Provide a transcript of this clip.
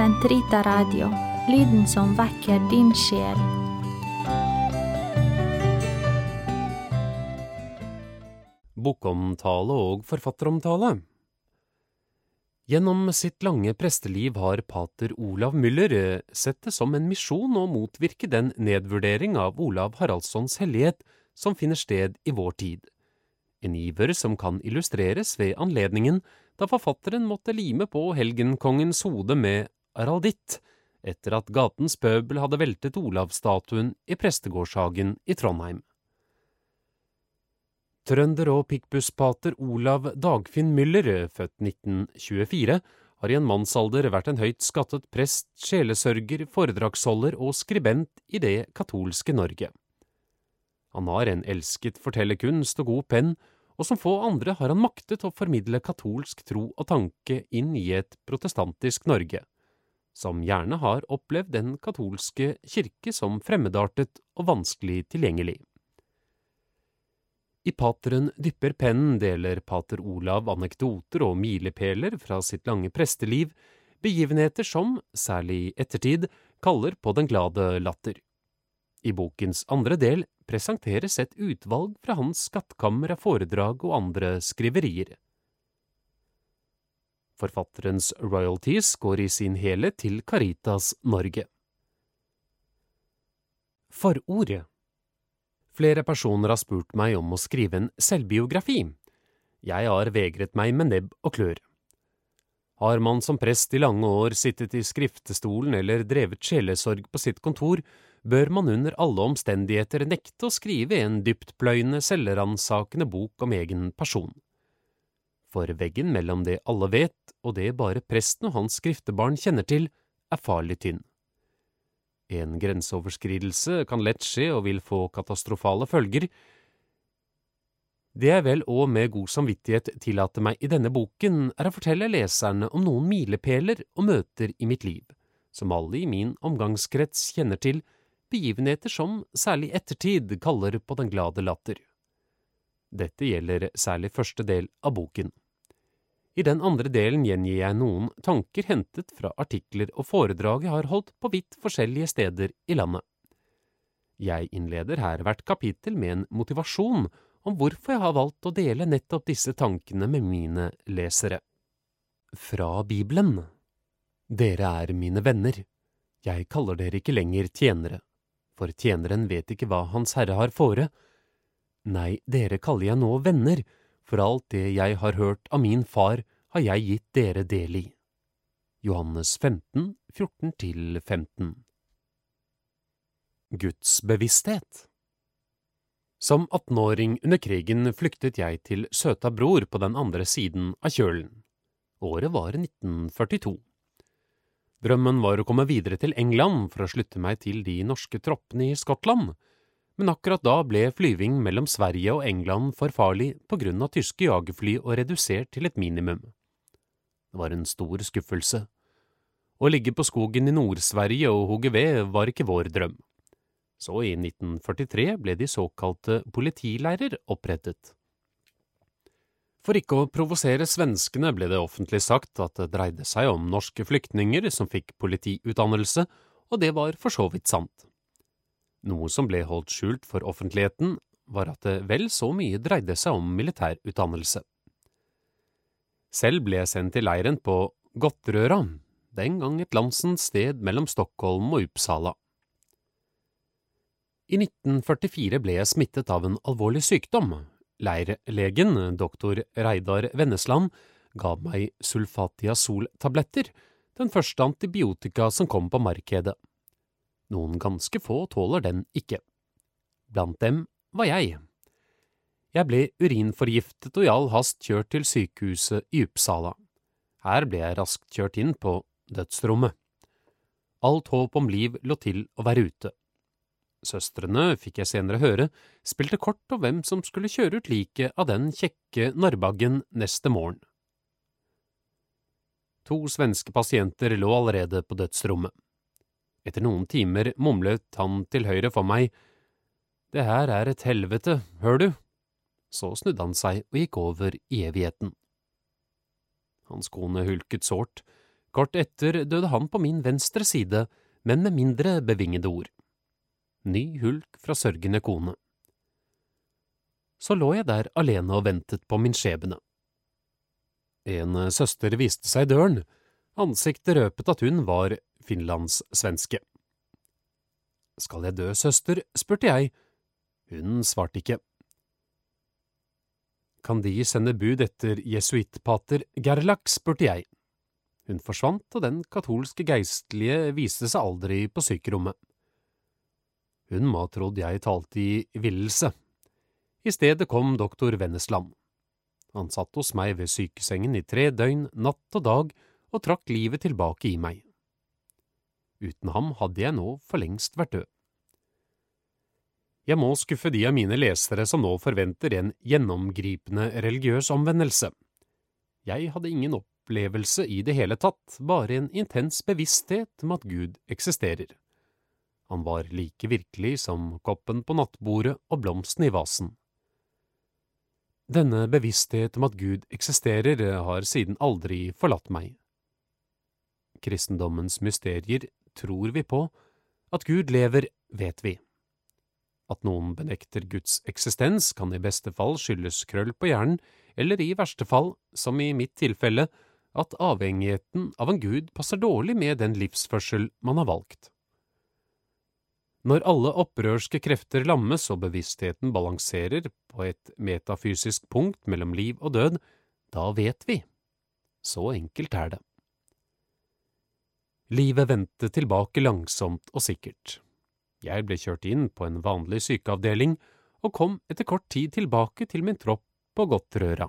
Sentrita Radio, lyden som vekker din sjel. Bokomtale og forfatteromtale Gjennom sitt lange presteliv har pater Olav Müller eh, sett det som en misjon å motvirke den nedvurdering av Olav Haraldssons hellighet som finner sted i vår tid. En iver som kan illustreres ved anledningen da forfatteren måtte lime på helgenkongens hode med aralditt etter at gatens pøbel hadde veltet Olavsstatuen i prestegårdshagen i Trondheim. Trønder- og pikkbusspater Olav Dagfinn Müller, født 1924, har i en mannsalder vært en høyt skattet prest, sjelesørger, foredragsholder og skribent i det katolske Norge. Han har en elsket fortellerkunst og god penn, og som få andre har han maktet å formidle katolsk tro og tanke inn i et protestantisk Norge, som gjerne har opplevd den katolske kirke som fremmedartet og vanskelig tilgjengelig. I Pateren dypper pennen deler pater Olav anekdoter og milepæler fra sitt lange presteliv, begivenheter som, særlig i ettertid, kaller på den glade latter. I bokens andre del presenteres et utvalg fra hans skattkammer av foredrag og andre skriverier. Forfatterens royalties går i sin hele til Caritas Norge. Forordet Flere personer har spurt meg om å skrive en selvbiografi. Jeg har vegret meg med nebb og klør. Har man som prest i lange år sittet i skriftestolen eller drevet sjelesorg på sitt kontor, bør man under alle omstendigheter nekte å skrive en dyptpløyende, selvransakende bok om egen person. For veggen mellom det alle vet og det bare presten og hans skriftebarn kjenner til, er farlig tynn. En grenseoverskridelse kan lett skje og vil få katastrofale følger. Det jeg vel òg med god samvittighet tillater meg i denne boken, er å fortelle leserne om noen milepæler og møter i mitt liv, som alle i min omgangskrets kjenner til, begivenheter som særlig ettertid kaller på den glade latter. Dette gjelder særlig første del av boken. I den andre delen gjengir jeg noen tanker hentet fra artikler og foredrag jeg har holdt på vidt forskjellige steder i landet. Jeg innleder her hvert kapittel med en motivasjon om hvorfor jeg har valgt å dele nettopp disse tankene med mine lesere. Fra Bibelen Dere er mine venner. Jeg kaller dere ikke lenger tjenere, for tjeneren vet ikke hva Hans Herre har fore. Nei, dere kaller jeg nå venner, for alt det jeg har hørt av min far, har jeg gitt dere del i. Johannes 15, 14–15 Guds bevissthet Som 18-åring under krigen flyktet jeg til søta bror på den andre siden av kjølen. Året var 1942. Drømmen var å komme videre til England for å slutte meg til de norske troppene i Skottland, men akkurat da ble flyving mellom Sverige og England for farlig på grunn av tyske jagerfly og redusert til et minimum. Det var en stor skuffelse. Å ligge på skogen i Nord-Sverige og hogge ved var ikke vår drøm. Så i 1943 ble de såkalte politileirer opprettet. For ikke å provosere svenskene ble det offentlig sagt at det dreide seg om norske flyktninger som fikk politiutdannelse, og det var for så vidt sant. Noe som ble holdt skjult for offentligheten, var at det vel så mye dreide seg om militærutdannelse. Selv ble jeg sendt til leiren på Godtrøra, den gang et landsens sted mellom Stockholm og Uppsala. I 1944 ble jeg smittet av en alvorlig sykdom. Leirlegen, doktor Reidar Vennesland, ga meg sulfatiazol-tabletter, den første antibiotika som kom på markedet. Noen ganske få tåler den ikke. Blant dem var jeg. Jeg ble urinforgiftet og i all hast kjørt til sykehuset i Uppsala. Her ble jeg raskt kjørt inn på dødsrommet. Alt håp om liv lå til å være ute. Søstrene, fikk jeg senere høre, spilte kort om hvem som skulle kjøre ut liket av den kjekke narrbaggen neste morgen. To svenske pasienter lå allerede på dødsrommet. Etter noen timer mumlet han til høyre for meg, Det her er et helvete, hør du? Så snudde han seg og gikk over i evigheten. Hans kone hulket sårt, Kort etter døde han på min venstre side, men med mindre bevingede ord. Ny hulk fra sørgende kone. Så lå jeg der alene og ventet på min skjebne. En søster viste seg døren, ansiktet røpet at hun var finlandssvenske. Skal jeg dø, søster? spurte jeg. Hun svarte ikke. Kan De sende bud etter jesuittpater Gerlach, spurte jeg. Hun forsvant, og den katolske geistlige viste seg aldri på sykerommet. Hun må ha trodd jeg talte i villelse. I stedet kom doktor Vennesland. Han satt hos meg ved sykesengen i tre døgn, natt og dag, og trakk livet tilbake i meg. Uten ham hadde jeg nå for lengst vært død. Jeg må skuffe de av mine lesere som nå forventer en gjennomgripende religiøs omvendelse. Jeg hadde ingen opplevelse i det hele tatt, bare en intens bevissthet om at Gud eksisterer. Han var like virkelig som koppen på nattbordet og blomsten i vasen. Denne bevissthet om at Gud eksisterer, har siden aldri forlatt meg. Kristendommens mysterier tror vi på, at Gud lever, vet vi. At noen benekter Guds eksistens, kan i beste fall skyldes krøll på hjernen, eller i verste fall, som i mitt tilfelle, at avhengigheten av en gud passer dårlig med den livsførsel man har valgt. Når alle opprørske krefter lammes og bevisstheten balanserer på et metafysisk punkt mellom liv og død, da vet vi. Så enkelt er det. Livet vendte tilbake langsomt og sikkert. Jeg ble kjørt inn på en vanlig sykeavdeling og kom etter kort tid tilbake til min tropp på Godtrøra.